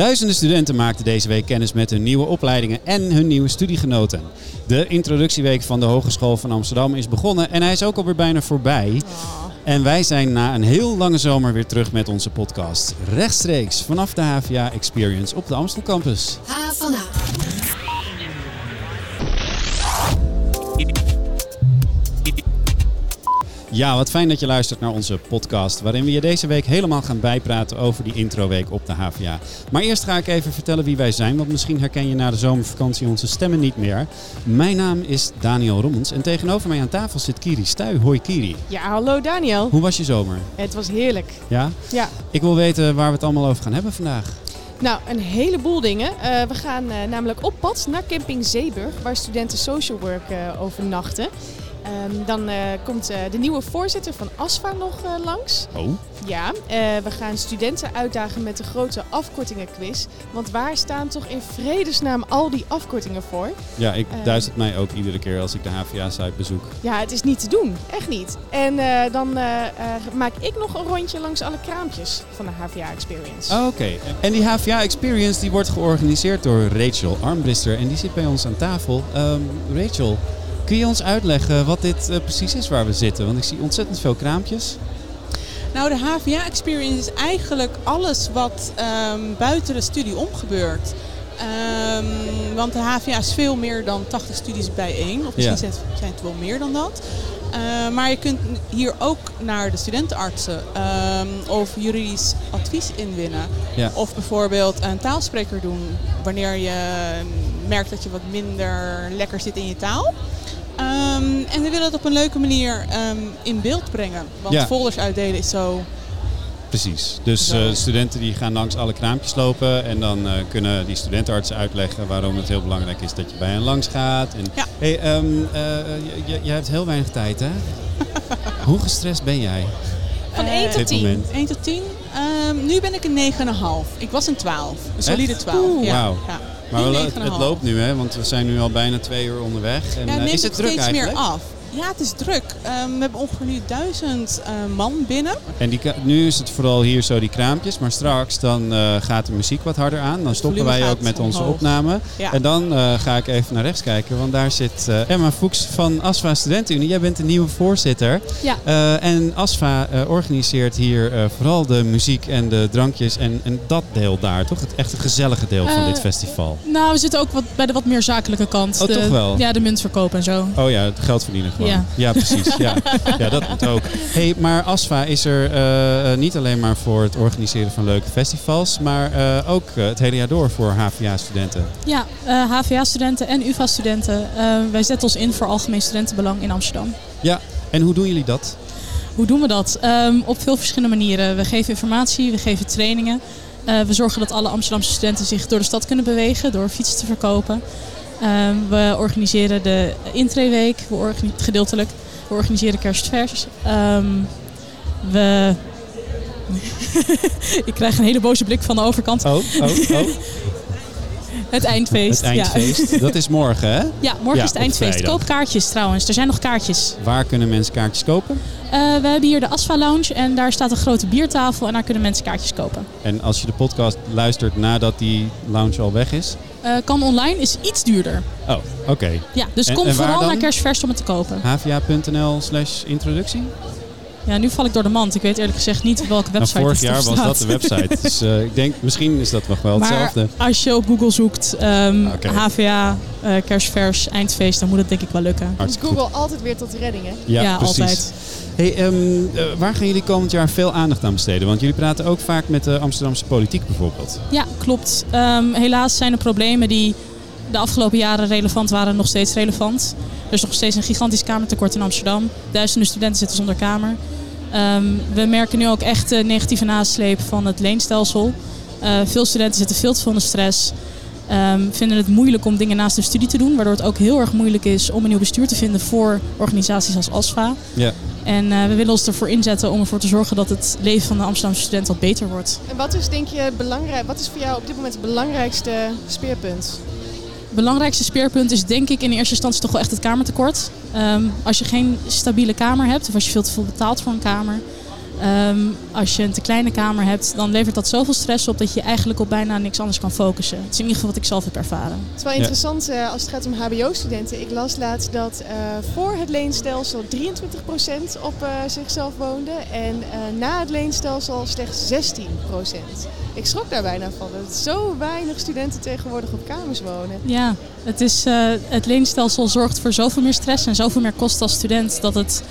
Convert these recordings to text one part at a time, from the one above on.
Duizenden studenten maakten deze week kennis met hun nieuwe opleidingen en hun nieuwe studiegenoten. De introductieweek van de Hogeschool van Amsterdam is begonnen en hij is ook alweer bijna voorbij. En wij zijn na een heel lange zomer weer terug met onze podcast. Rechtstreeks vanaf de HVA Experience op de Amstel Campus. H Ja, wat fijn dat je luistert naar onze podcast, waarin we je deze week helemaal gaan bijpraten over die introweek op de HVA. Maar eerst ga ik even vertellen wie wij zijn, want misschien herken je na de zomervakantie onze stemmen niet meer. Mijn naam is Daniel Rommens en tegenover mij aan tafel zit Kiri Stuy. Hoi Kiri. Ja, hallo Daniel. Hoe was je zomer? Het was heerlijk. Ja? Ja. Ik wil weten waar we het allemaal over gaan hebben vandaag. Nou, een heleboel dingen. Eh, we gaan eh, namelijk op pad naar camping Zeeburg, waar studenten social work eh, overnachten. Ehm, dan eh, komt eh, de nieuwe voorzitter van ASFA nog eh, langs. Oh? Ja, we gaan studenten uitdagen met de grote afkortingenquiz. Want waar staan toch in vredesnaam al die afkortingen voor? Ja, ik Eh. duizend mij ook iedere keer als ik de HVA-site bezoek. Ja, het is niet te doen. Echt niet. En dan maak ik nog een rondje langs alle kraampjes van de HVA Experience. Oh, Oké, en die HVA Experience die wordt georganiseerd door Rachel Armbrister en die zit bij ons aan tafel. Ehm, Rachel, kun je ons uitleggen wat dit eh, precies is waar we zitten? Want ik zie ontzettend veel kraampjes. Nou, de HVA Experience is eigenlijk alles wat ehm, buiten de studie om gebeurt. Ehm, want de HVA is veel meer dan 80 studies bijeen. Of misschien Ja. zijn het- wel meer dan dat. Eh, maar je kunt hier ook naar de studentenartsen ehm, of juridisch advies inwinnen. Ja. Of bijvoorbeeld een taalspreker doen wanneer je merkt dat je wat minder lekker zit in je taal. Ehm, en we willen het op een leuke manier ehm, in beeld brengen. Want Ja. folders uitdelen is zo Precies. Dus eh, studenten die gaan langs alle kraampjes lopen en dan eh, kunnen die studentenartsen uitleggen waarom het heel belangrijk is dat je bij hen langs gaat. En, Ja. hey, je, je- je hebt heel weinig tijd, hè? Hoe gestrest ben jij? Van Eh, 1 Dit tot 10. moment. 1 tot 10. Ehm, nu ben ik een 9,5. Ik was een 12. Een solide Echt? 12. Oeh, ja. Ja. Maar wel, het, het 9,5. loopt nu, hè? Want we zijn nu al bijna twee uur onderweg. En, Ja, eh, neemt is het druk steeds eigenlijk? meer af. Ja, het is druk. Ehm, we hebben ongeveer nu duizend eh, man binnen. En die, nu is het vooral hier zo die kraampjes, maar straks dan eh, gaat de muziek wat harder aan. Dan stoppen wij ook met onze omhoog. opname. Ja. En dan eh, ga ik even naar rechts kijken, want daar zit eh, Emma Fuchs van ASFA Studentenunie. Jij bent de nieuwe voorzitter. Ja. Eh, en ASFA eh, organiseert hier eh, vooral de muziek en de drankjes en, en dat deel daar, toch? Het echte gezellige deel van dit festival. Nou, we zitten ook wat bij de wat meer zakelijke kant. Oh, de, toch wel? Ja, de muntverkoop en zo. Oh ja, het geld verdienen gewoon. Ja. precies. Ja. ja, dat moet ook. Hey, maar ASFA is er eh, eh, niet alleen maar voor het organiseren van leuke festivals, maar eh, ook het hele jaar door voor HVA-studenten. Ja, HVA-studenten en UvA-studenten. wij zetten ons in voor algemeen studentenbelang in Amsterdam. Ja, en hoe doen jullie dat? Hoe doen we dat? Ehm, op veel verschillende manieren. We geven informatie, we geven trainingen. We zorgen dat alle Amsterdamse studenten zich door de stad kunnen bewegen door fietsen te verkopen. Ehm, we organiseren de intreeweek, we organi- gedeeltelijk. We organiseren kerstvers. Ehm, we... Ik krijg een hele boze blik van de overkant. Oh, oh, oh. Het eindfeest. Het eindfeest. Ja, Dat is morgen, hè? ja morgen Ja, is het eindfeest. Koop kaartjes trouwens. Er zijn nog kaartjes. Waar kunnen mensen kaartjes kopen? Eh, we hebben hier de Asfa Lounge en daar staat een grote biertafel en daar kunnen mensen kaartjes kopen. En als je de podcast luistert nadat die lounge al weg is? Eh, kan online, is iets duurder. Oh, oké. Ja, dus En- kom en vooral dan? naar Kerstvers om het te kopen. hva.nl slash introductie? Ja, nu val ik door de mand. Ik weet eerlijk gezegd niet welke Nou, website vorig het erop jaar was dat de website. Dus eh, ik denk, misschien is dat nog wel Maar hetzelfde. als je op Google zoekt ehm, Oké. HVA, eh, Kerstvers, eindfeest, dan moet het denk ik wel lukken. Dus. Google altijd weer tot redding, hè? Ja, precies. altijd. Hey, ehm, eh, waar gaan jullie komend jaar veel aandacht aan besteden? Want jullie praten ook vaak met de Amsterdamse politiek bijvoorbeeld. Ja, klopt. Ehm, helaas zijn de problemen die de afgelopen jaren relevant waren nog steeds relevant. Er is nog steeds een gigantisch kamertekort in Amsterdam. Duizenden studenten zitten zonder kamer. Ehm, we merken nu ook echt de negatieve nasleep van het leenstelsel. Eh, veel studenten zitten veel te veel in de stress. Ehm, vinden het moeilijk om dingen naast de studie te doen. Waardoor het ook heel erg moeilijk is om een nieuw bestuur te vinden voor organisaties als ASFA. Ja. En eh, we willen ons ervoor inzetten om ervoor te zorgen dat het leven van de Amsterdamse student wat beter wordt. En wat is, denk je, belangrijk? Wat is voor jou op dit moment het belangrijkste speerpunt? Het belangrijkste speerpunt is denk ik in eerste instantie toch wel echt het kamertekort. Ehm, als je geen stabiele kamer hebt of als je veel te veel betaalt voor een kamer, Ehm, als je een te kleine kamer hebt, dan levert dat zoveel stress op dat je eigenlijk op bijna niks anders kan focussen. Het is in ieder geval wat ik zelf heb ervaren. Het is wel interessant uh, als het gaat om HBO-studenten. Ik las laatst dat uh, voor het leenstelsel 23% op uh, zichzelf woonde en na het leenstelsel slechts 16%. Ik schrok daar bijna van dat zo weinig studenten tegenwoordig op kamers wonen. Ja, het, is, het leenstelsel zorgt voor zoveel meer stress en zoveel meer kosten als student dat het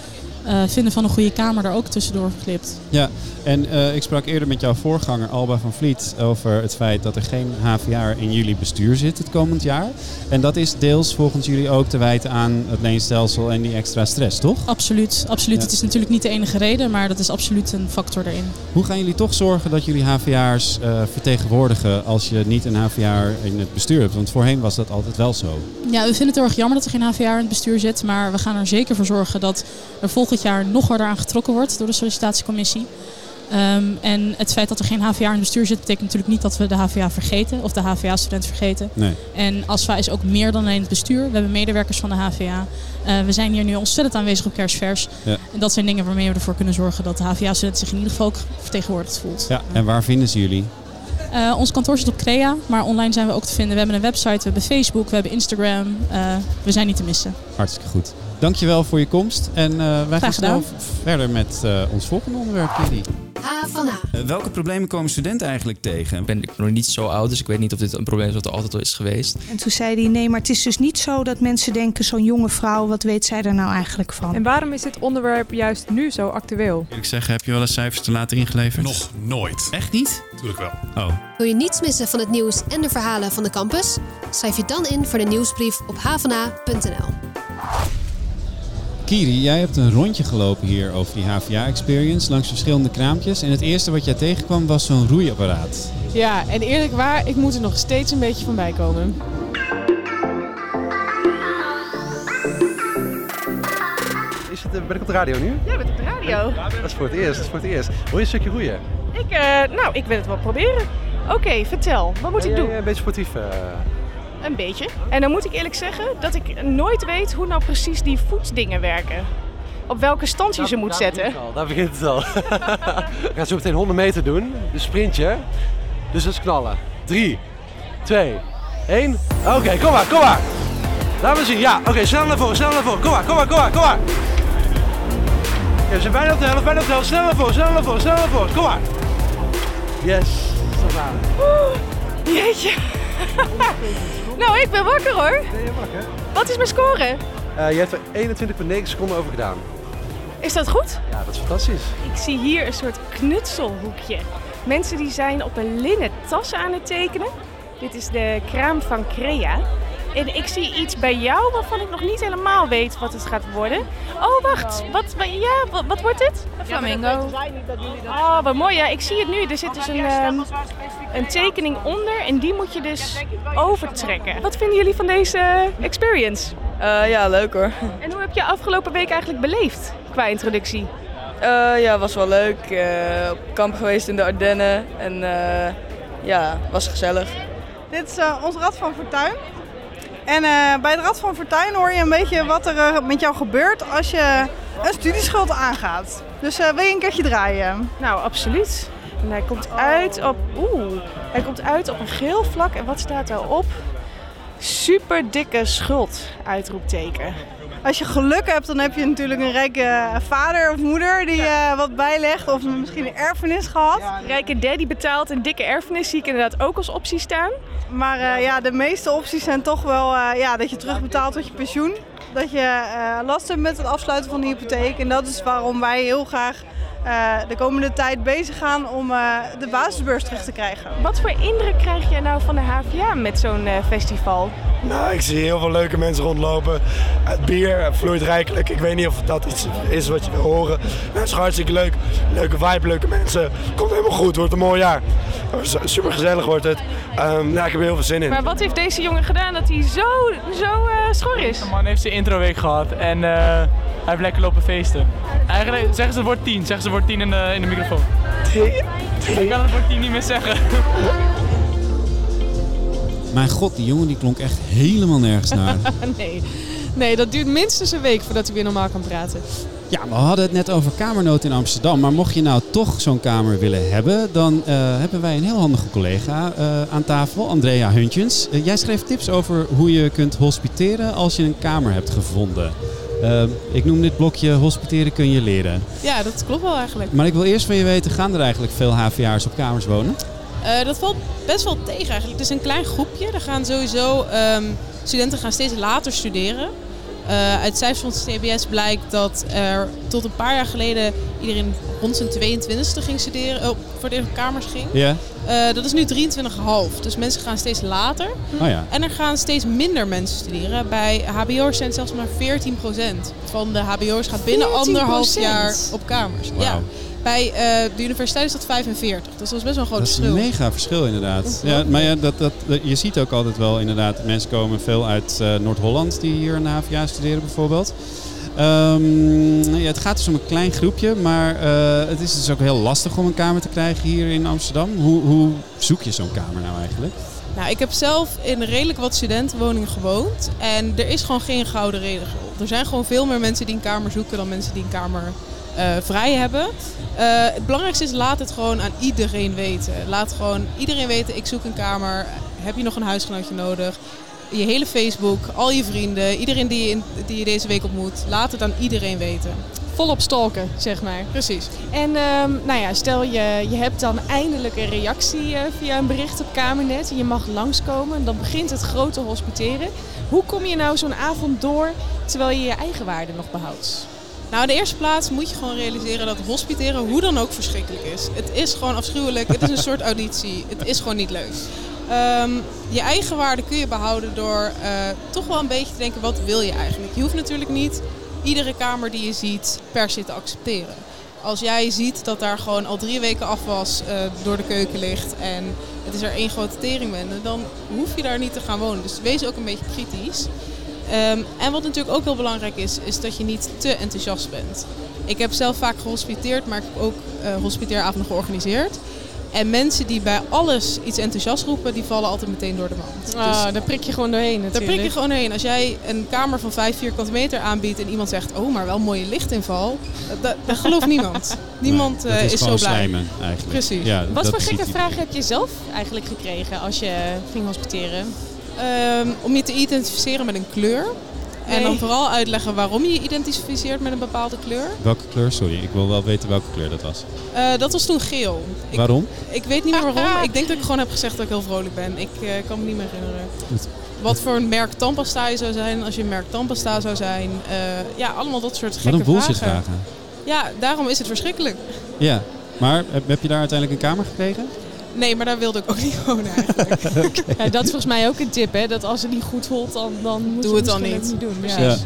uh, vinden van een goede kamer er ook tussendoor glipt. Ja, en uh, ik sprak eerder met jouw voorganger Alba van Vliet over het feit dat er geen HVA in jullie bestuur zit het komend jaar. En dat is deels volgens jullie ook te wijten aan het leenstelsel en die extra stress, toch? Absoluut, absoluut. Ja. Het is natuurlijk niet de enige reden, maar dat is absoluut een factor erin. Hoe gaan jullie toch zorgen dat jullie HVA'ers uh, vertegenwoordigen als je niet een HVA in het bestuur hebt? Want voorheen was dat altijd wel zo. Ja, we vinden het heel erg jammer dat er geen HVA in het bestuur zit, maar we gaan er zeker voor zorgen dat er volgend jaar nog harder aan getrokken wordt door de sollicitatiecommissie. Um, en het feit dat er geen HVA in het bestuur zit, betekent natuurlijk niet dat we de HVA vergeten of de HVA-student vergeten. Nee. En ASFA is ook meer dan alleen het bestuur. We hebben medewerkers van de HVA. Uh, we zijn hier nu ontzettend aanwezig op Kerstvers. Ja. En dat zijn dingen waarmee we ervoor kunnen zorgen dat de HVA-student zich in ieder geval ook vertegenwoordigd voelt. Ja, en waar vinden ze jullie? Uh, ons kantoor zit op Crea, maar online zijn we ook te vinden. We hebben een website, we hebben Facebook, we hebben Instagram. Uh, we zijn niet te missen. Hartstikke goed. Dankjewel voor je komst. En uh, wij Graag gaan snel verder met uh, ons volgende onderwerp, van A. Uh, welke problemen komen studenten eigenlijk tegen? Ben ik nog niet zo oud, dus ik weet niet of dit een probleem is wat er altijd al is geweest. En toen zei hij, nee, maar het is dus niet zo dat mensen denken... zo'n jonge vrouw, wat weet zij er nou eigenlijk van? En waarom is dit onderwerp juist nu zo actueel? Ik zeg, heb je wel eens cijfers te laten ingeleverd? Nog nooit. Echt niet? Tuurlijk wel. Oh. Wil je niets missen van het nieuws en de verhalen van de campus? Schrijf je dan in voor de nieuwsbrief op havana.nl. Kiri, jij hebt een rondje gelopen hier over die HVA-experience langs verschillende kraampjes. En het eerste wat jij tegenkwam was zo'n roeiapparaat. Ja, en eerlijk waar, ik moet er nog steeds een beetje van bij komen. Is het, ben ik op de radio nu? Jij bent op de radio. Dat is voor het eerst, dat is voor het eerst. Wil je een stukje roeien? Ik, uh, nou, ik wil het wel proberen. Oké, okay, vertel. Wat moet ja, ik doen? Ja, een beetje sportief. Uh... Een beetje. En dan moet ik eerlijk zeggen dat ik nooit weet hoe nou precies die voetsdingen werken. Op welke stand je ze moet daar zetten. Begint al, daar begint het al. We gaan zo meteen 100 meter doen. Dus sprintje. Dus dat is knallen. 3, 2, 1. Oké, okay, kom maar, kom maar. Laten we zien. Ja, oké, okay, snel naar voren, snel naar voren. Kom maar, kom maar, kom maar, kom maar. Ja, we zijn bijna op de helft, bijna op de helft. Snel naar voren, snel naar voren, snel naar voren. Kom maar. Yes, aan. Oeh, jeetje. nou, ik ben wakker hoor. Ben je wakker? Wat is mijn score? Uh, je hebt er 21,9 seconden over gedaan. Is dat goed? Ja, dat is fantastisch. Ik zie hier een soort knutselhoekje. Mensen die zijn op een linnen tas aan het tekenen. Dit is de kraam van Crea. En ik zie iets bij jou waarvan ik nog niet helemaal weet wat het gaat worden. Oh, wacht. Wat, ja, wat, wat wordt het? Een flamingo. Oh, wat mooi. Ja, ik zie het nu. Er zit dus een, um, een tekening onder en die moet je dus overtrekken. Wat vinden jullie van deze experience? Uh, ja, leuk hoor. En hoe heb je afgelopen week eigenlijk beleefd qua introductie? Uh, ja, was wel leuk. Uh, op kamp geweest in de Ardennen en ja, was gezellig. Dit is ons Rad van Fortuin. En uh, bij het Rad van Fortuin hoor je een beetje wat er uh, met jou gebeurt als je een studieschuld aangaat. Dus uh, wil je een keertje draaien? Nou, absoluut. En hij komt uit op. Oeh, hij komt uit op een geel vlak. En wat staat daarop? Super dikke schuld, uitroepteken. Als je geluk hebt, dan heb je natuurlijk een rijke vader of moeder die uh, wat bijlegt. Of misschien een erfenis gehad. Rijke daddy betaalt een dikke erfenis, zie ik inderdaad ook als optie staan. Maar uh, ja, de meeste opties zijn toch wel uh, ja, dat je terugbetaalt tot je pensioen. Dat je last hebt met het afsluiten van de hypotheek. En dat is waarom wij heel graag de komende tijd bezig gaan om de basisbeurs terug te krijgen. Wat voor indruk krijg je nou van de HVA met zo'n festival? Nou, ik zie heel veel leuke mensen rondlopen. Het bier vloeit rijkelijk. Ik weet niet of dat iets is wat je wil horen. Het is hartstikke leuk. Leuke vibe, leuke mensen. Komt helemaal goed. Wordt een mooi jaar. Super gezellig wordt het. Um, nou, ik heb er heel veel zin in. Maar wat heeft deze jongen gedaan dat hij zo, zo uh, schor is? De man heeft zijn introweek gehad en uh, heeft lekker lopen feesten. Eigenlijk zeggen ze het woord 10. Zeggen ze het woord 10 in de, in de microfoon. Ik kan het woord 10 niet meer zeggen. Mijn god, die jongen die klonk echt helemaal nergens naar. nee. nee, dat duurt minstens een week voordat hij weer normaal kan praten. Ja, we hadden het net over kamernood in Amsterdam. Maar mocht je nou toch zo'n kamer willen hebben, dan eh, hebben wij een heel handige collega eh, aan tafel, Andrea Huntjens. Eh, jij schreef tips over hoe je kunt hospiteren als je een kamer hebt gevonden. Eh, ik noem dit blokje hospiteren kun je leren. Ja, dat klopt wel eigenlijk. Maar ik wil eerst van je weten, gaan er eigenlijk veel HVA'ers op kamers wonen? Eh, dat valt best wel tegen eigenlijk. Het is een klein groepje. Er gaan sowieso ehm, studenten gaan steeds later studeren. Eh, uit cijfers van het CBS blijkt dat er tot een paar jaar geleden iedereen rond zijn 22e ging studeren, oh, voor de kamers ging. Ja. Eh, dat is nu 23,5. Dus mensen gaan steeds later. Oh ja. En er gaan steeds minder mensen studeren. Bij HBO'ers zijn het zelfs maar 14% van de HBO'ers gaat binnen 14%? anderhalf jaar op kamers. Ja. Bij eh, de universiteit is dat 45. Dus dat is best wel een groot Dat is een verschil. mega verschil inderdaad. Ja, maar ja, dat, dat, dat- je ziet ook altijd wel inderdaad, mensen komen veel uit eh, Noord-Holland die hier een HVA studeren bijvoorbeeld. Ehm, ja, het gaat dus om een klein groepje, maar eh, het is dus ook heel lastig om een kamer te krijgen hier in Amsterdam. Hoe, hoe zoek je zo'n kamer nou eigenlijk? Nou, ik heb zelf in redelijk wat studentenwoningen gewoond. En er is gewoon geen gouden regel. Er zijn gewoon veel meer mensen die een kamer zoeken dan mensen die een kamer vrij hebben. Eh, het belangrijkste is, laat het gewoon aan iedereen weten. Laat gewoon iedereen weten, ik zoek een kamer. Heb je nog een huisgenootje nodig? Je hele Facebook, al je vrienden, iedereen die je, in- die je deze week ontmoet. Laat het aan iedereen weten. Volop stalken, zeg maar. Precies. En ehm, nou ja, stel je, je hebt dan eindelijk een reactie eh, via een bericht op Kamernet. en Je mag langskomen. Dan begint het grote hospiteren. Hoe kom je nou zo'n avond door terwijl je je eigen waarde nog behoudt? Nou, in de eerste plaats moet je gewoon realiseren dat hospiteren hoe dan ook verschrikkelijk is. Het is gewoon afschuwelijk. Het is een soort auditie. Het is gewoon niet leuk. Ehm, je eigen waarde kun je behouden door eh, toch wel een beetje te denken, wat wil je eigenlijk? Je hoeft natuurlijk niet iedere kamer die je ziet per se te accepteren. Als jij ziet dat daar gewoon al drie weken afwas eh door de keuken ligt en het is er één grote teringbende, dan hoef je daar niet te gaan wonen. Dus wees ook een beetje kritisch. Ehm, en wat natuurlijk ook heel belangrijk is, is dat je niet te enthousiast bent. Ik heb zelf vaak gehospiteerd, maar ik heb ook eh hospiteeravonden georganiseerd. En mensen die bij alles iets enthousiast roepen, die vallen altijd meteen door de mand. Ah, daar prik je gewoon doorheen Daar natuurlijk. prik je gewoon heen. Als jij een kamer van 5 vierkante meter aanbiedt en iemand zegt, oh, maar wel mooie lichtinval, dat, dat gelooft niemand. Niemand Nee, dat eh, is is, zo gewoon blij. slijmen eigenlijk. Precies. Ja, Wat voor gekke vragen heb je zelf eigenlijk gekregen als je ging hospiteren? Ehm, om je te identificeren met een kleur. En dan vooral uitleggen waarom je je identificeert met een bepaalde kleur. Welke kleur? Sorry, ik wil wel weten welke kleur dat was. Eh, dat was toen geel. Ik, Waarom? Ik weet niet meer waarom. Ik denk dat ik gewoon heb gezegd dat ik heel vrolijk ben. Ik eh, kan me niet meer herinneren. Goed. Wat voor een merk tandpasta je zou zijn, als je een merk tandpasta zou zijn. Eh, ja, allemaal dat soort gekke Wat een bullshit vragen. vragen. Ja, daarom is het verschrikkelijk. Ja, maar heb, heb je daar uiteindelijk een kamer gekregen? Nee, maar daar wilde ik ook niet wonen eigenlijk. Ja, dat is volgens mij ook een tip, hè? Dat als het niet goed voelt, dan, dan moet Doe je het dan niet. doen. Precies. Ja. Ja,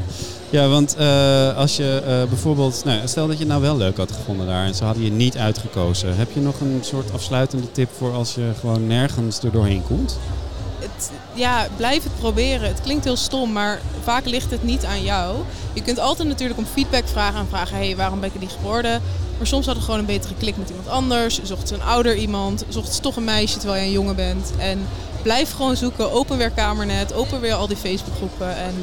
ja want eh, als je eh, bijvoorbeeld, nou, ja, stel dat je het nou wel leuk had gevonden daar en ze hadden je niet uitgekozen. Heb je nog een soort afsluitende tip voor als je gewoon nergens er doorheen komt? Ja, blijf het proberen. Het klinkt heel stom, maar vaak ligt het niet aan jou. Je kunt altijd natuurlijk om feedback vragen en vragen: hey, waarom ben ik er niet geworden? Maar soms had het gewoon een betere klik met iemand anders. Zocht ze een ouder iemand, zocht ze toch een meisje terwijl jij een jongen bent. En blijf gewoon zoeken. Open weer Kamernet, open weer al die Facebookgroepen. En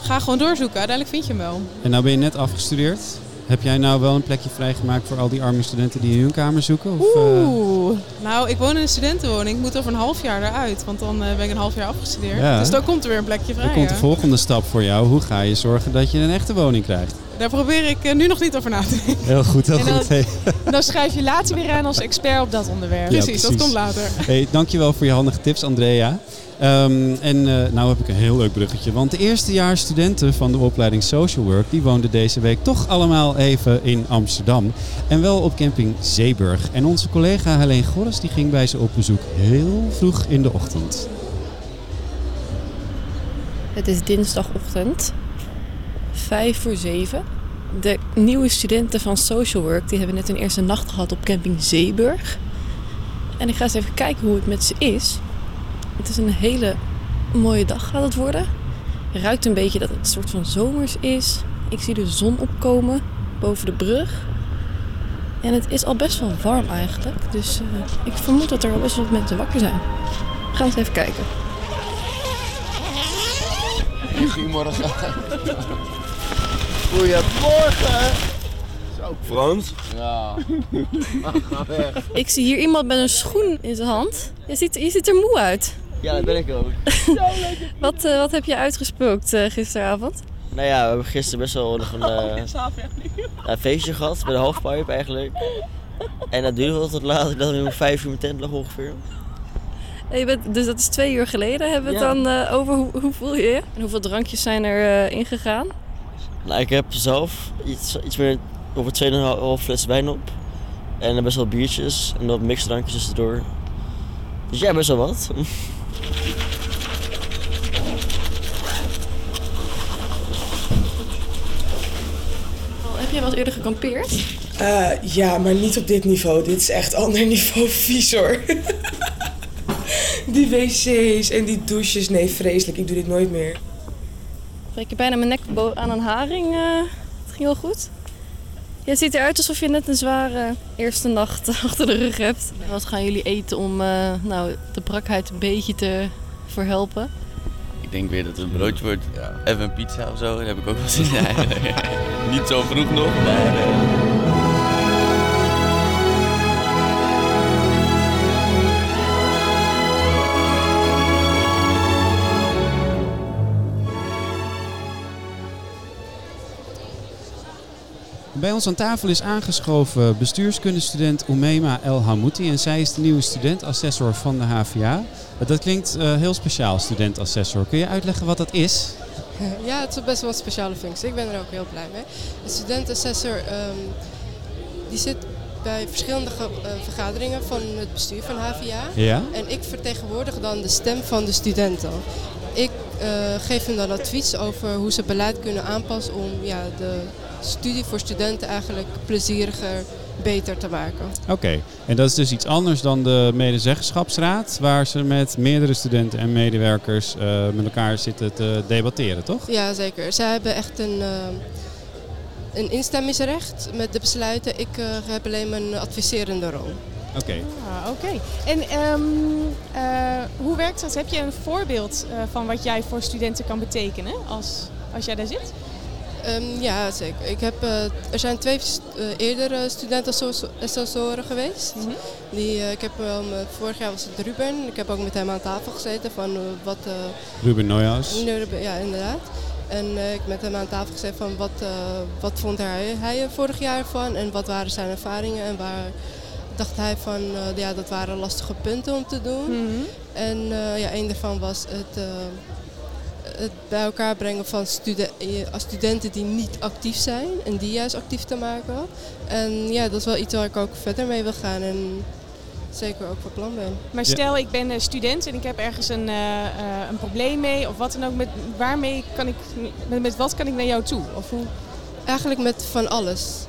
ga gewoon doorzoeken. Uiteindelijk vind je hem wel. En nou ben je net afgestudeerd. Heb jij nou wel een plekje vrijgemaakt voor al die arme studenten die hun kamer zoeken? Of, eh, Oeh. Nou, ik woon in een studentenwoning. Ik moet over een half jaar eruit, want dan eh, ben ik een half jaar afgestudeerd. Ja. Dus dan komt er weer een plekje vrij. dan komt de volgende stap voor jou. Hoe ga je zorgen dat je een echte woning krijgt? Daar probeer ik eh, nu nog niet over na te denken. Heel goed, heel En dan- goed. Hey. Dan schrijf je later weer aan als expert op dat onderwerp. Ja, Precies, dat komt later. Hey, dankjewel voor je handige tips, Andrea. Ehm, en eh, nou heb ik een heel leuk bruggetje. Want de eerstejaars studenten van de opleiding Social Work... die woonden deze week toch allemaal even in Amsterdam. En wel op camping Zeeburg. En onze collega Helene Gorres die ging bij ze op bezoek heel vroeg in de ochtend. Het is dinsdagochtend, vijf voor zeven. De nieuwe studenten van Social Work die hebben net hun eerste nacht gehad op camping Zeeburg. En ik ga eens even kijken hoe het met ze is. Het is een hele mooie dag gaat het worden. Je ruikt een beetje dat het een soort van zomers is. Ik zie de zon opkomen boven de brug. En het is al best wel warm eigenlijk. Dus eh, ik vermoed dat er al best wel wat mensen wakker zijn. We gaan eens even kijken. Goedemorgen. Goedemorgen. Zo, Frans. Ja. Ga weg. Ik zie hier iemand met een schoen in zijn hand. Je ziet, je ziet er moe uit. Ja, dat ben ik ook. Wat, eh, wat heb je uitgespookt eh, gisteravond? Nou ja, we hebben gisteren best wel nog een, eh, een feestje gehad bij de halfpipe eigenlijk. En dat duurde wel tot later, dat we om vijf uur mijn tent lag ongeveer. Eh, Je bent, dus dat is twee uur geleden. Hebben we het Ja. dan eh, over hoe, hoe voel je je? En hoeveel drankjes zijn er eh, ingegaan? Nou, ik heb zelf iets, iets meer over 2,5 fles wijn op. En best wel biertjes en wat mixdrankjes tussendoor. Dus ja, best wel wat. Heb je wel eerder gekampeerd? Eh, ja, maar niet op dit niveau. Dit is echt ander niveau vies hoor. die wc's en die douches. Nee, vreselijk. Ik doe dit nooit meer. Ik heb bijna mijn nek aan een haring. eh, het ging wel goed. Je ziet eruit alsof je net een zware eerste nacht achter de rug hebt. Wat gaan jullie eten om eh, nou, de brakheid een beetje te verhelpen? Ik denk weer dat het een broodje wordt. Even een pizza of zo. Daar heb ik ook wel zin in. Niet zo vroeg nog, maar... Bij ons aan tafel is aangeschoven bestuurskundestudent Umema El Hamouti. En zij is de nieuwe studentassessor van de HVA. Dat klinkt eh, heel speciaal, studentassessor. Kun je uitleggen wat dat is? Ja, het is best wel een speciale functie. Ik ben er ook heel blij mee. De studentassessor ehm, die zit bij verschillende eh, vergaderingen van het bestuur van HVA. Ja. En ik vertegenwoordig dan de stem van de studenten. Ik eh, geef hen dan advies over hoe ze beleid kunnen aanpassen om ja, de studie voor studenten eigenlijk plezieriger, beter te maken. Oké, en dat is dus iets anders dan de medezeggenschapsraad, waar ze met meerdere studenten en medewerkers eh, met elkaar zitten te debatteren, toch? Ja, zeker. Zij hebben echt een, eh, een instemmingsrecht met de besluiten. Ik eh, heb alleen mijn adviserende rol. Oké. Ah, Oké. En ehm, eh, hoe werkt dat? Heb je een voorbeeld eh, van wat jij voor studenten kan betekenen als, als jij daar zit? Ehm, ja, zeker. Ik heb, eh, er zijn twee uh, eerdere studentassessoren geweest. Die, eh, ik heb, wel met- vorig jaar was het Ruben. Ik heb ook met hem aan tafel gezeten van eh, wat... eh, Ruben Neuhaus. Ruben, Ja, inderdaad. En eh, ik heb met hem aan tafel gezeten van wat, eh, wat vond hij, hij er vorig jaar van en wat waren zijn ervaringen en waar dacht hij van, eh, ja, dat waren lastige punten om te doen. En eh, ja, een daarvan was het, eh, het bij elkaar brengen van studen- eh, als studenten die niet actief zijn en die juist actief te maken. En ja, dat is wel iets waar ik ook verder mee wil gaan en zeker ook van plan ben. Maar stel, ik ben student en ik heb ergens een, eh, eh, een probleem mee of wat dan ook. Met, waarmee kan ik, met, met wat kan ik naar jou toe? Of hoe? Eigenlijk met van alles.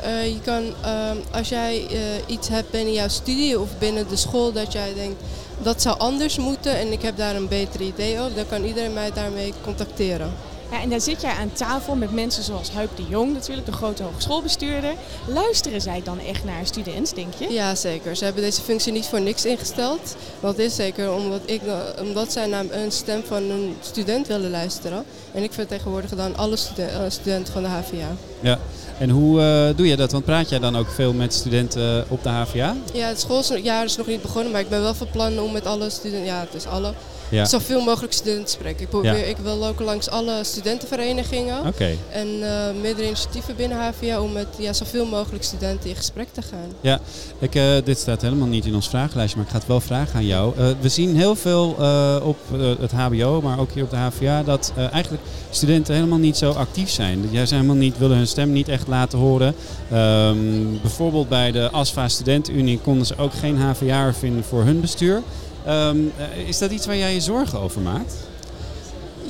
Eh, je kan, ehm, als jij eh, iets hebt binnen jouw studie of binnen de school dat jij denkt dat zou anders moeten en ik heb daar een beter idee over, dan kan iedereen mij daarmee contacteren. Ja, en dan zit jij aan tafel met mensen zoals Huip de Jong natuurlijk, de grote hogeschoolbestuurder. Luisteren zij dan echt naar een student, denk je? Ja, zeker. Ze hebben deze functie niet voor niks ingesteld. Dat is zeker omdat, ik, eh, omdat zij naar een stem van een student willen luisteren. En ik vertegenwoordig dan alle studen- eh, studenten van de HVA. Ja. En hoe eh, doe je dat? Want praat jij dan ook veel met studenten op de HVA? Ja, het schooljaar is nog niet begonnen, maar ik ben wel van plan om met alle studenten, ja, het is alle, Ja. zoveel mogelijk studenten te spreken. Ik, probeer, Ja. ik wil ook langs alle studentenverenigingen en eh meerdere initiatieven binnen HVA om met ja, zoveel mogelijk studenten in gesprek te gaan. Ja, ik, eh, dit staat helemaal niet in ons vragenlijstje, maar ik ga het wel vragen aan jou. Eh, we zien heel veel op het HBO, maar ook hier op de HVA, dat eigenlijk studenten helemaal niet zo actief zijn. Jij zijn helemaal niet, willen hun stem niet echt laten horen. Ehm, bijvoorbeeld bij de ASFA Studentenunie konden ze ook geen HVA'er vinden voor hun bestuur. Ehm, eh, is dat iets waar jij je zorgen over maakt?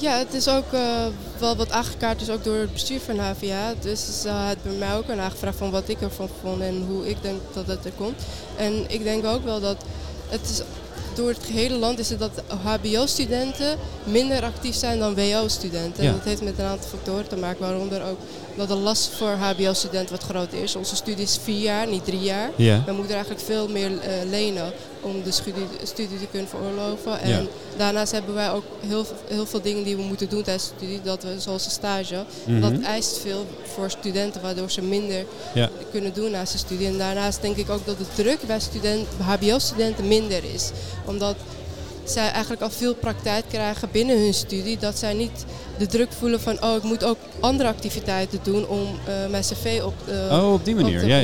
Ja, het is ook eh, wel wat aangekaart dus ook door het bestuur van HVA. Dus ze had bij mij ook een aangevraagd van wat ik ervan vond en hoe ik denk dat het er komt. En ik denk ook wel dat het is door het gehele land is het dat HBO-studenten minder actief zijn dan WO-studenten. Ja. En dat heeft met een aantal factoren te maken, waaronder ook dat de last voor HBO-studenten wat groter is. Onze studie is vier jaar, niet drie jaar. Ja. We moeten eigenlijk veel meer eh, lenen om de studie, studie te kunnen veroorloven. En daarnaast hebben wij ook heel, heel veel dingen die we moeten doen tijdens de studie. Dat we, zoals een stage. Mhm. Dat eist veel voor studenten, waardoor ze minder kunnen doen naast de studie. En daarnaast denk ik ook dat de druk bij student, HBO-studenten minder is. Omdat zij eigenlijk al veel praktijk krijgen binnen hun studie. Dat zij niet de druk voelen van, oh, ik moet ook andere activiteiten doen om eh, mijn cv op, eh, Oh, op die manier, te ja,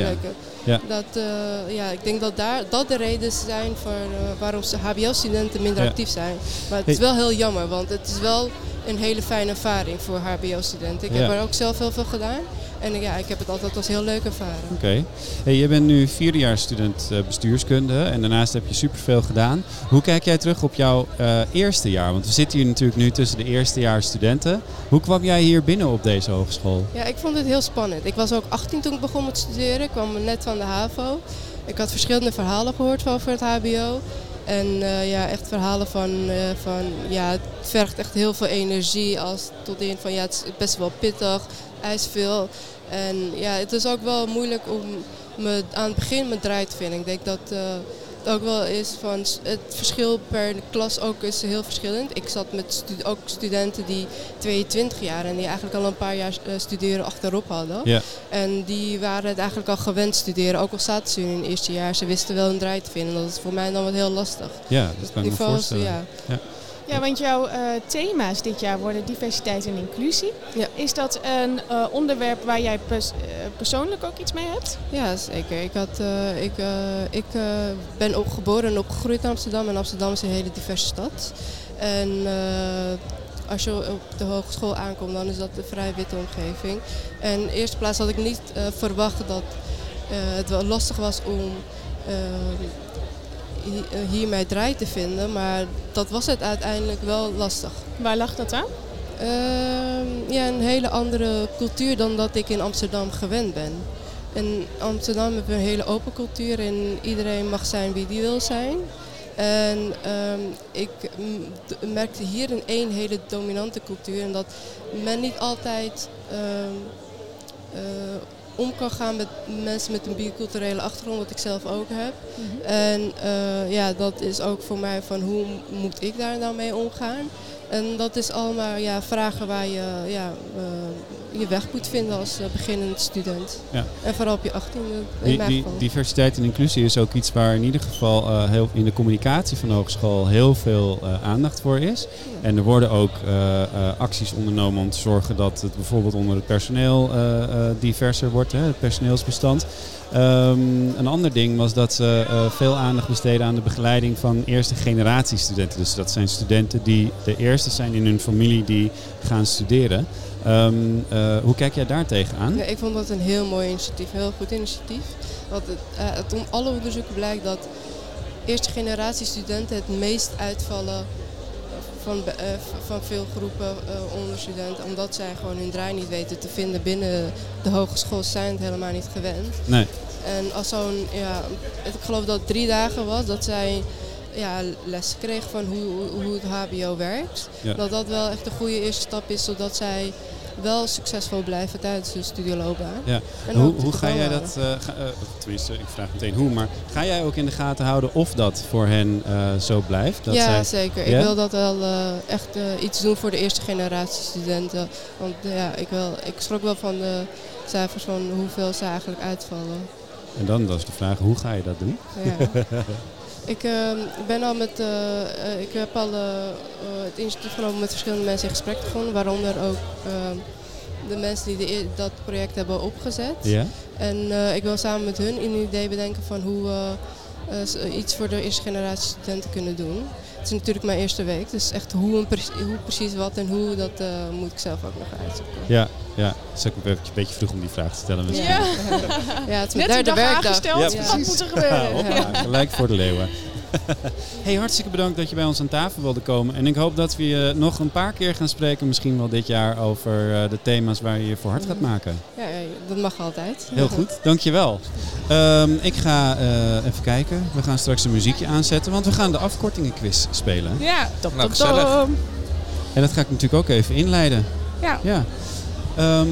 ja. Dat, eh, ja, ik denk dat daar, dat de redenen zijn voor, waarom HBO-studenten minder Ja. actief zijn. Maar het is wel heel jammer, want het is wel een hele fijne ervaring voor HBO-studenten. Ik Ja. heb er ook zelf heel veel gedaan. En ja, ik heb het altijd als heel leuk ervaren. Oké. Hey, je bent nu vierdejaars student eh, bestuurskunde en daarnaast heb je superveel gedaan. Hoe kijk jij terug op jouw eh, eerste jaar? Want we zitten hier natuurlijk nu tussen de eerstejaars studenten. Hoe kwam jij hier binnen op deze hogeschool? Ja, ik vond het heel spannend. Ik was ook 18 toen ik begon met studeren. Ik kwam net van de HAVO. Ik had verschillende verhalen gehoord over het HBO. En eh, ja, echt verhalen van, eh, van, ja, het vergt echt heel veel energie. Als tot in van, ja, het is best wel pittig, eist veel. En ja, het is ook wel moeilijk om me aan het begin mijn draai te vinden. Ik denk dat eh, ook wel is van, het verschil per klas ook is heel verschillend. Ik zat met stu- ook studenten die 22 jaar en die eigenlijk al een paar jaar eh, studeren achterop hadden. Ja. En die waren het eigenlijk al gewend studeren, ook al zaten ze in het eerste jaar. Ze wisten wel een draai te vinden. Dat is voor mij dan wat heel lastig. Ja, dat kan ik me voorstellen. Ja. Ja, want jouw eh, thema's dit jaar worden diversiteit en inclusie. Is dat een eh, onderwerp waar jij pers- eh, persoonlijk ook iets mee hebt? Ja, zeker. Ik, had, ik, ik ben ook geboren en opgegroeid in Amsterdam. En Amsterdam is een hele diverse stad. En als je op de hogeschool aankomt, dan is dat een vrij witte omgeving. En in de eerste plaats had ik niet verwacht dat het wel lastig was om eh, hi- hier mijn draai te vinden. Maar dat was het uiteindelijk wel lastig. Waar lag dat aan? Ehm, ja, een hele andere cultuur dan dat ik in Amsterdam gewend ben. In Amsterdam hebben we een hele open cultuur en iedereen mag zijn wie die wil zijn. En ehm, ik merkte hier een één hele dominante cultuur en dat men niet altijd ehm, eh, om kan gaan met mensen met een biculturele achtergrond, wat ik zelf ook heb. En eh, ja, dat is ook voor mij van hoe moet ik daar nou mee omgaan. En dat is allemaal ja, vragen waar je ja, eh, je weg moet vinden als eh, beginnend student. Ja. En vooral op je 18e in Die, mijn die geval. diversiteit en inclusie is ook iets waar in ieder geval eh, heel, in de communicatie van de hogeschool heel veel eh, aandacht voor is. En er worden ook acties ondernomen om te zorgen dat het bijvoorbeeld onder het personeel diverser wordt, hè, het personeelsbestand. Ehm, een ander ding was dat ze veel aandacht besteden aan de begeleiding van eerste generatie studenten. Dus dat zijn studenten die de eerste zijn in hun familie die gaan studeren. Ehm, eh, hoe kijk jij daar tegenaan? Ja, ik vond dat een heel mooi initiatief, een heel goed initiatief. Want het, het, om alle onderzoeken blijkt dat eerste generatie studenten het meest uitvallen van, eh, v- van veel groepen onder studenten. Omdat zij gewoon hun draai niet weten te vinden binnen de hogeschool. Zijn het helemaal niet gewend. Nee. En als zo'n, ja, ik geloof dat het drie dagen was dat zij ja, les kregen van hoe, hoe- hoe het HBO werkt. Ja. Dat dat wel echt een goede eerste stap is, zodat zij wel succesvol blijven tijdens hun studieloopbaan. Ja. En hoe hoe ga jij dat, ga- eh, tenminste ik vraag meteen hoe, maar ga jij ook in de gaten houden of dat voor hen eh, zo blijft? Dat ja, zij- zeker. Ik wil dat wel echt iets doen voor de eerste generatie studenten. Want ja, ik, wil, ik schrok wel van de cijfers van hoeveel ze eigenlijk uitvallen. En dan is de vraag, hoe ga je dat doen? Ja. Ik ehm, ben al met, eh, eh, ik heb al eh, het initiatief genomen met verschillende mensen in gesprek te gaan, waaronder ook ehm, de mensen die de, e- dat project hebben opgezet. Ja. En ik wil samen met hun een idee bedenken van hoe we iets voor de eerste generatie studenten kunnen doen. Het is natuurlijk mijn eerste week, dus echt hoe, pre- hoe precies wat en hoe, dat moet ik zelf ook nog uitzoeken. Ja, ja. Het is ook een beetje vroeg om die vraag te stellen misschien. Ja. Ja, het is Net de derde dag werkdag. aangesteld, Ja, wat precies. moet er gebeuren? Hoppa, gelijk voor de leeuwen. hey, hartstikke bedankt dat je bij ons aan tafel wilde komen. En ik hoop dat we je nog een paar keer gaan spreken, misschien wel dit jaar, over eh, de thema's waar je je voor hard gaat maken. Ja, ja, dat mag altijd. Heel goed, dankjewel. Ehm ik ga eh, even kijken. We gaan straks een muziekje aanzetten, want we gaan de afkortingenquiz spelen. Ja, top, Nou, top, top. En dat ga ik natuurlijk ook even inleiden. Ja. ja. Ehm,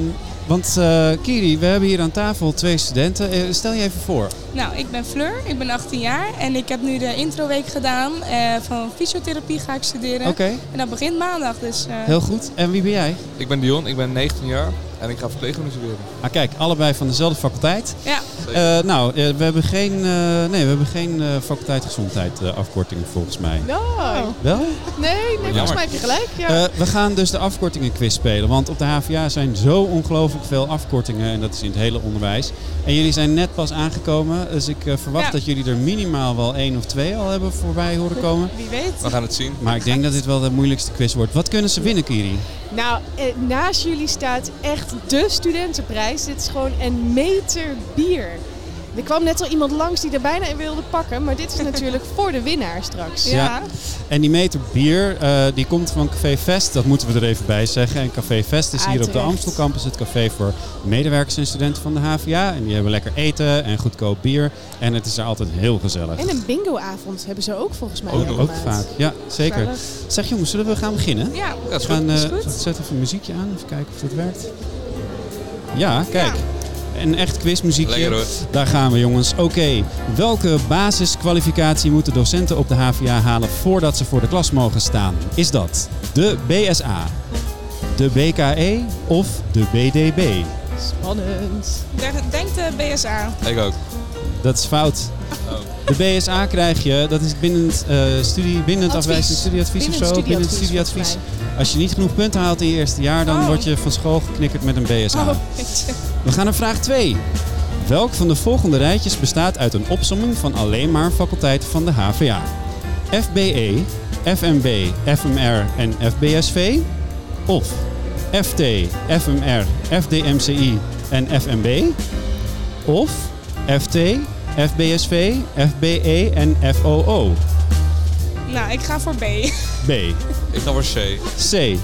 Want eh, Kiri, we hebben hier aan tafel twee studenten. Eh, stel je even voor. Nou, ik ben Fleur, ik ben 18 jaar en ik heb nu de introweek gedaan. Eh, van fysiotherapie ga ik studeren. Oké. En dat begint maandag, dus... eh, Heel goed. En wie ben jij? Ik ben Dion, ik ben 19 jaar en ik ga verpleegkunde studeren. Ah, kijk, allebei van dezelfde faculteit. Ja. Eh, nou, eh, we hebben geen, eh, nee, we hebben geen eh, faculteit gezondheid eh, afkorting volgens mij. No. Wel? Nee, nee volgens mij heb je gelijk. Ja. Eh, we gaan dus de afkortingenquiz spelen. Want op de HVA zijn zo ongelooflijk veel afkortingen. En dat is in het hele onderwijs. En jullie zijn net pas aangekomen. Dus ik verwacht Ja. dat jullie er minimaal wel één of twee al hebben voorbij horen komen. Wie weet. We gaan het zien. Maar ik denk dat dit wel de moeilijkste quiz wordt. Wat kunnen ze winnen, Kiri? Nou, eh, naast jullie staat echt de studentenprijs. Dit is gewoon een meter bier. Er kwam net al iemand langs die er bijna in wilde pakken. Maar dit is natuurlijk voor de winnaar straks. En die meter bier, eh, die komt van Café Vest. Dat moeten we er even bij zeggen. En Café Vest is hier op de. Amstel Campus het café voor medewerkers en studenten van de HVA. En die hebben lekker eten en goedkoop bier. En het is er altijd heel gezellig. En een bingoavond hebben ze ook volgens mij. Ook, ook vaak, ja, zeker. Gezellig. Zeg jongens, zullen we gaan beginnen? Ja, we is gaan, is eh, goed. Zet even een muziekje aan, even kijken of dat werkt. Ja, kijk. Een echt quizmuziekje. Lekker, hoor. Daar gaan we jongens. Oké, welke basiskwalificatie moeten docenten op de HVA halen voordat ze voor de klas mogen staan? Is dat de BSA, de BKE of de BDB? Spannend. Denk de BSA. Ik ook. Dat is fout. De BSA krijg je, dat is binnen het, eh, studie, binnen het afwijzend studieadvies of zo. Binnen het studieadvies. Als je niet genoeg punten haalt in je eerste jaar, dan Oh. word je van school geknikkerd met een BSA. Oh. We gaan naar vraag 2. Welk van de volgende rijtjes bestaat uit een opsomming van alleen maar faculteiten van de HVA? FBE, FMB, FMR en FBSV? Of FT, FMR, FDMCI en FMB? Of FT, FBSV, FBE en FOO? Nou, ik ga voor B. B. Ik ga voor C. C.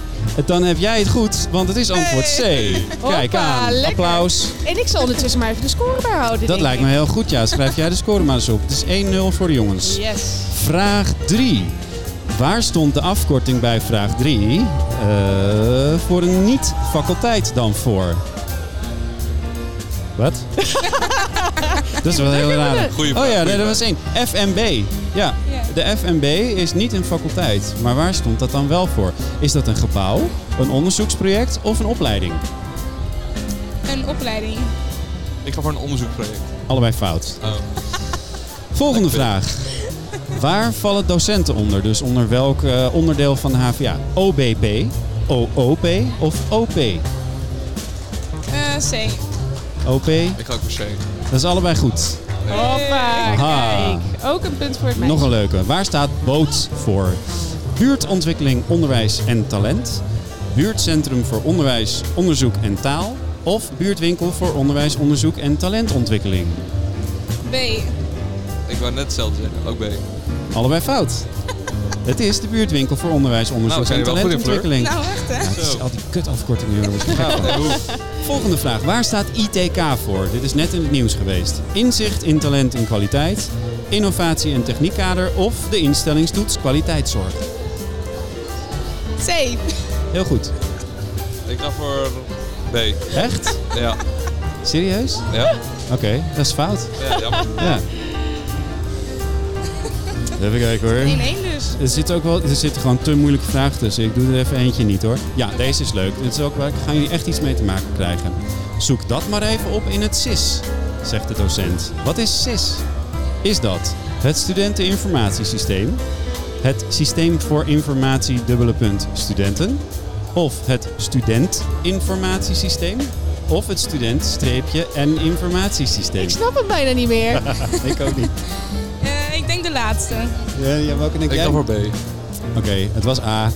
Dan heb jij het goed, want het is antwoord C. Kijk Hoppa, aan. lekker. Applaus. En ik zal ondertussen maar even de score bijhouden. Dat lijkt ik. me heel goed, ja. Schrijf jij de score maar eens op. Het is 1-0 voor de jongens. Yes. Vraag 3. Waar stond de afkorting bij vraag 3 eh, voor een niet-faculteit dan voor? Wat? dat is wel heel raar. Goeie Oh vraag, ja, nee, dat was één. FMB. Ja, de FMB is niet een faculteit. Maar waar stond dat dan wel voor? Is dat een gebouw, een onderzoeksproject of een opleiding? Een opleiding. Ik ga voor een onderzoekproject. Allebei fout. Oh. Volgende vraag. Waar vallen docenten onder? Dus onder welk eh, onderdeel van de HVA? OBP, OOP of OP? Eh, C. OP, Ik ga ook voor C. dat is allebei goed. Hoppa, kijk. Ook een punt voor het meisje. Nog een leuke. Waar staat BOOT voor? Buurtontwikkeling, onderwijs en talent. Buurtcentrum voor onderwijs, onderzoek en taal. Of buurtwinkel voor onderwijs, onderzoek en talentontwikkeling. B. Ik wou net hetzelfde zeggen, ook B. Allebei fout. Het is de buurtwinkel voor onderwijs, onderzoek Nou, en talentontwikkeling. Nou, echt hè? Ja, het is al die kutafkortingen, jongens. Nou, Volgende vraag. Waar staat ITK voor? Dit is net in het nieuws geweest. Inzicht in talent en kwaliteit, innovatie en techniekkader of de instellingstoets kwaliteitszorg. C. Heel goed. Ik ga voor B. Echt? Ja. Serieus? Ja. Oké, dat is fout. Ja, jammer. Ja. Even kijken hoor. 1-1 dus. Er zitten ook wel, er zitten gewoon te moeilijke vragen tussen. Ik doe er even eentje niet hoor. Ja, deze is leuk. Dit is ook, waar gaan jullie echt iets mee te maken krijgen. Zoek dat maar even op in het SIS, zegt de docent. Wat is SIS? Is dat het studenteninformatiesysteem? Het systeem voor informatie dubbele punt studenten? Of het studentinformatiesysteem? Of het student-streepje en informatiesysteem? Ik snap het bijna niet meer. ik ook niet. Eh, ik denk de laatste. Ja, ja, welke denk Ik jij? ga voor B. Oké, het was A.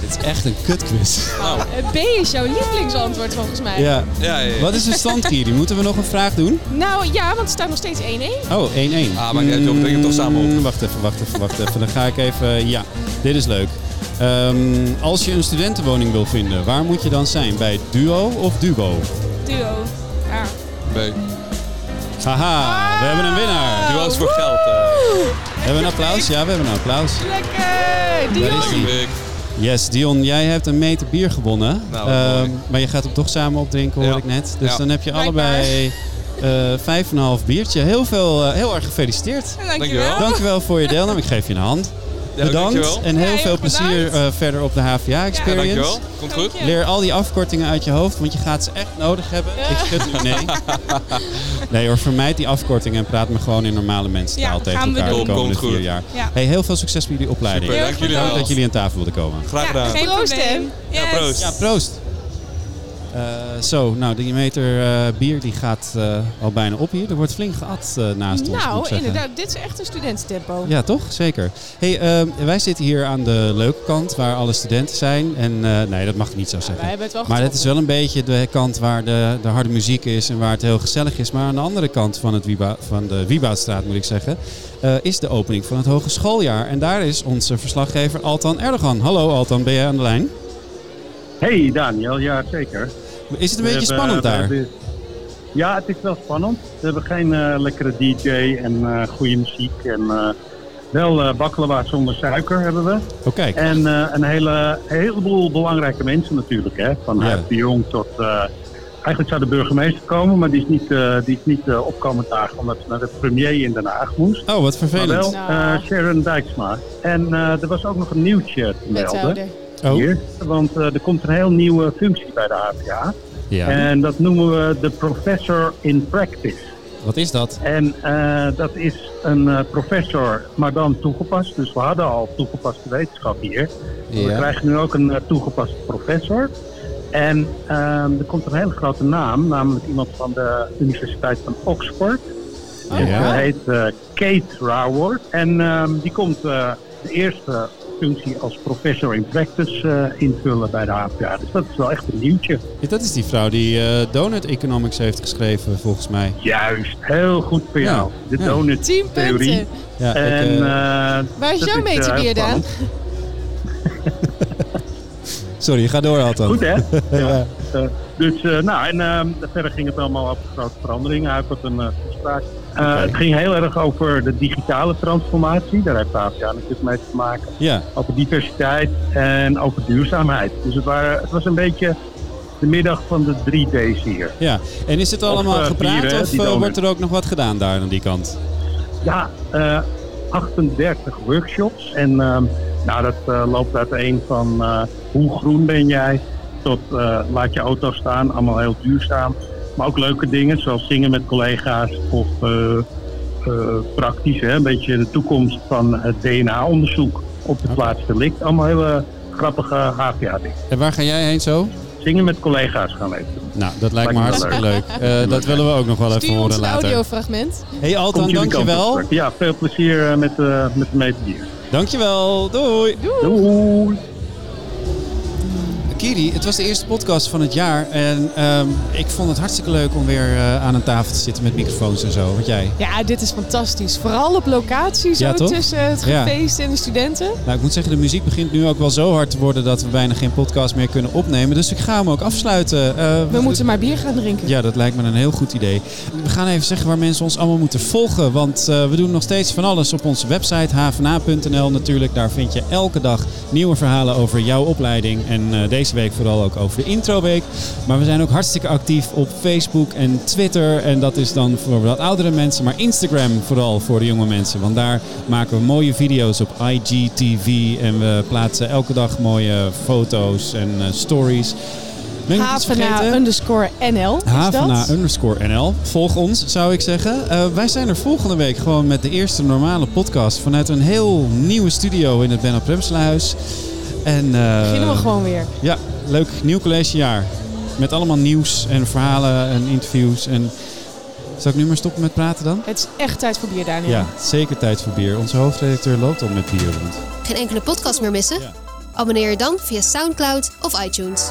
Dit is echt een kutquiz. Nou. Eh, B is jouw lievelingsantwoord volgens mij. Ja. Ja, ja, ja. Wat is de stand, Kiri? Moeten we nog een vraag doen? Nou ja, want het staat nog steeds 1-1. Oh, 1-1. Ah, maar uit, joh. We toch samen op. Mm, Wacht even, wacht even, wacht even. Dan ga ik even... Ja, dit is leuk. Ehm, als je een studentenwoning wil vinden, waar moet je dan zijn? Bij Duo of Duo? Duo. A. B. Haha, we hebben een winnaar. Duo is voor geld. eh. Hebben we een applaus? Ja, we hebben een applaus. Lekker! Daar is Dion! Yes, Dion, jij hebt een meter bier gewonnen. Nou, Ehm, maar je gaat hem toch samen opdrinken, hoor Ja. ik net. Dus Ja. dan heb je Blijkbaar. allebei eh vijf en een half biertje. Heel, veel, eh, heel erg gefeliciteerd. Dankjewel. Dankjewel voor je deelname. Ik geef je een hand. Bedankt dankjewel. en heel Ja, veel plezier eh, verder op de HVA Experience. Ja, dankjewel. Komt goed. Leer al die afkortingen uit je hoofd, want je gaat ze echt nodig hebben. Ik schud nu nee. nee hoor, vermijd die afkortingen en praat me gewoon in normale mensentaal Ja, tegen gaan we elkaar de komende Komt vier goed. jaar. Ja. Hey, heel veel succes bij jullie opleiding. Super, dank jullie wel. dat jullie aan tafel wilden komen. Graag gedaan. Geen Proost, probleem. Ja, proost. Ja, proost. Eh, zo, nou, die meter eh, bier die gaat eh, al bijna op hier. Er wordt flink geat eh, naast ons, moet ik Nou, inderdaad, dit is echt een studententempo. Ja, toch? Zeker. Hey, ehm, wij zitten hier aan de leuke kant waar alle studenten zijn. En eh, nee, dat mag ik niet zo zeggen. wij hebben het wel maar het getroffen. is wel een beetje de kant waar de, de harde muziek is en waar het heel gezellig is. Maar aan de andere kant van, het Wieba, van de Wieboudstraat, moet ik zeggen, eh, is de opening van het hogeschooljaar. En daar is onze verslaggever Altan Erdogan. Hallo Altan, ben jij aan de lijn? Hey Daniel, ja zeker. Is het een We beetje hebben- spannend we daar? hebben- ja, het is wel spannend. We hebben geen eh, lekkere DJ en eh, goede muziek. En, eh, wel eh baklava zonder suiker hebben we. Oké. En eh, een hele, heleboel belangrijke mensen natuurlijk. Hè? Van Ja. Huip de Jong tot... eh, eigenlijk zou de burgemeester komen, maar die is niet, eh, die is niet eh, opkomen dagen omdat ze naar de premier in Den Haag moest. Oh, wat vervelend. Maar wel eh, Sharon Dijksma. En eh, er was ook nog een nieuwtje te melden. Wethouder. Oh. Hier, want eh, er komt een heel nieuwe functie bij de HVA. Ja. En dat noemen we de Professor in Practice. Wat is dat? En eh, dat is een eh, professor, maar dan toegepast. Dus we hadden al toegepaste wetenschap hier. We krijgen nu ook een toegepaste professor. En ehm, er komt een hele grote naam, namelijk iemand van de Universiteit van Oxford. Oh, ja. Hij heet Kate Raworth. En ehm, die komt de eerste functie als professor in practice eh, invullen bij de HVA. Dus dat is wel echt een nieuwtje. Ja, dat is die vrouw die eh, Donut Economics heeft geschreven, volgens mij. Juist, heel goed voor Ja. jou. De Ja. donut Tien theorie. punten. Ja, ik, en, eh, Waar is jouw meterbier dan? Sorry, ga door Altan. Goed hè? ja. Ja. Dus uh, nou, en uh, verder ging het allemaal over grote veranderingen. Hij had een uh, toespraak. Okay. Het ging heel erg over de digitale transformatie. Daar heeft APA natuurlijk mee te maken. Ja. Over diversiteit en over duurzaamheid. Dus het, waren, het was een beetje de middag van de drie D's hier. Ja, en is het allemaal of, gepraat of wordt er ook nog wat gedaan daar aan die kant? Ja, 38 workshops. En uh, nou, dat loopt uiteen van hoe groen ben jij tot laat je auto staan, allemaal heel duurzaam. Maar ook leuke dingen zoals zingen met collega's of praktisch, hè, een beetje de toekomst van het DNA-onderzoek op de plaats delict. Allemaal hele grappige HVA-dingen. En waar ga jij heen zo? Zingen met collega's gaan we even doen. Nou, dat lijkt me hartstikke leuk. leuk. dat willen we ook nog wel even horen later. audiofragment. Hey Altan, dankjewel. Ja, veel plezier met, uh, met de meterdier. Dankjewel, doei. Doei. doei. Kiri, het was de eerste podcast van het jaar en um, ik vond het hartstikke leuk om weer uh, aan een tafel te zitten met microfoons en zo. Wat jij? Ja, dit is fantastisch. Vooral op locatie, zo ja, tussen het feest ja. en de studenten. Nou, ik moet zeggen, de muziek begint nu ook wel zo hard te worden dat we bijna geen podcast meer kunnen opnemen. Dus ik ga hem ook afsluiten. Uh, we moeten maar bier gaan drinken. Ja, dat lijkt me een heel goed idee. We gaan even zeggen waar mensen ons allemaal moeten volgen, want uh, we doen nog steeds van alles op onze website havena.nl natuurlijk. Daar vind je elke dag nieuwe verhalen over jouw opleiding en deze week vooral ook over de introweek. Maar we zijn ook hartstikke actief op Facebook en Twitter. En dat is dan voor wat oudere mensen. Maar Instagram vooral voor de jonge mensen. Want daar maken we mooie video's op IGTV. En we plaatsen elke dag mooie foto's en uh, stories. Havena underscore NL. Havena underscore NL. Volg ons, zou ik zeggen. Uh, wij zijn er volgende week gewoon met de eerste normale podcast vanuit een heel nieuwe studio in het Benno Premselahuis. En, uh, Beginnen we gewoon weer. Ja, leuk nieuw collegejaar. Met allemaal nieuws en verhalen en interviews. En zal ik nu maar stoppen met praten dan? Het is echt tijd voor bier, Daniel. Ja, zeker tijd voor bier. Onze hoofdredacteur loopt al met bier rond. Geen enkele podcast meer missen? Ja. Abonneer je dan via Soundcloud of iTunes.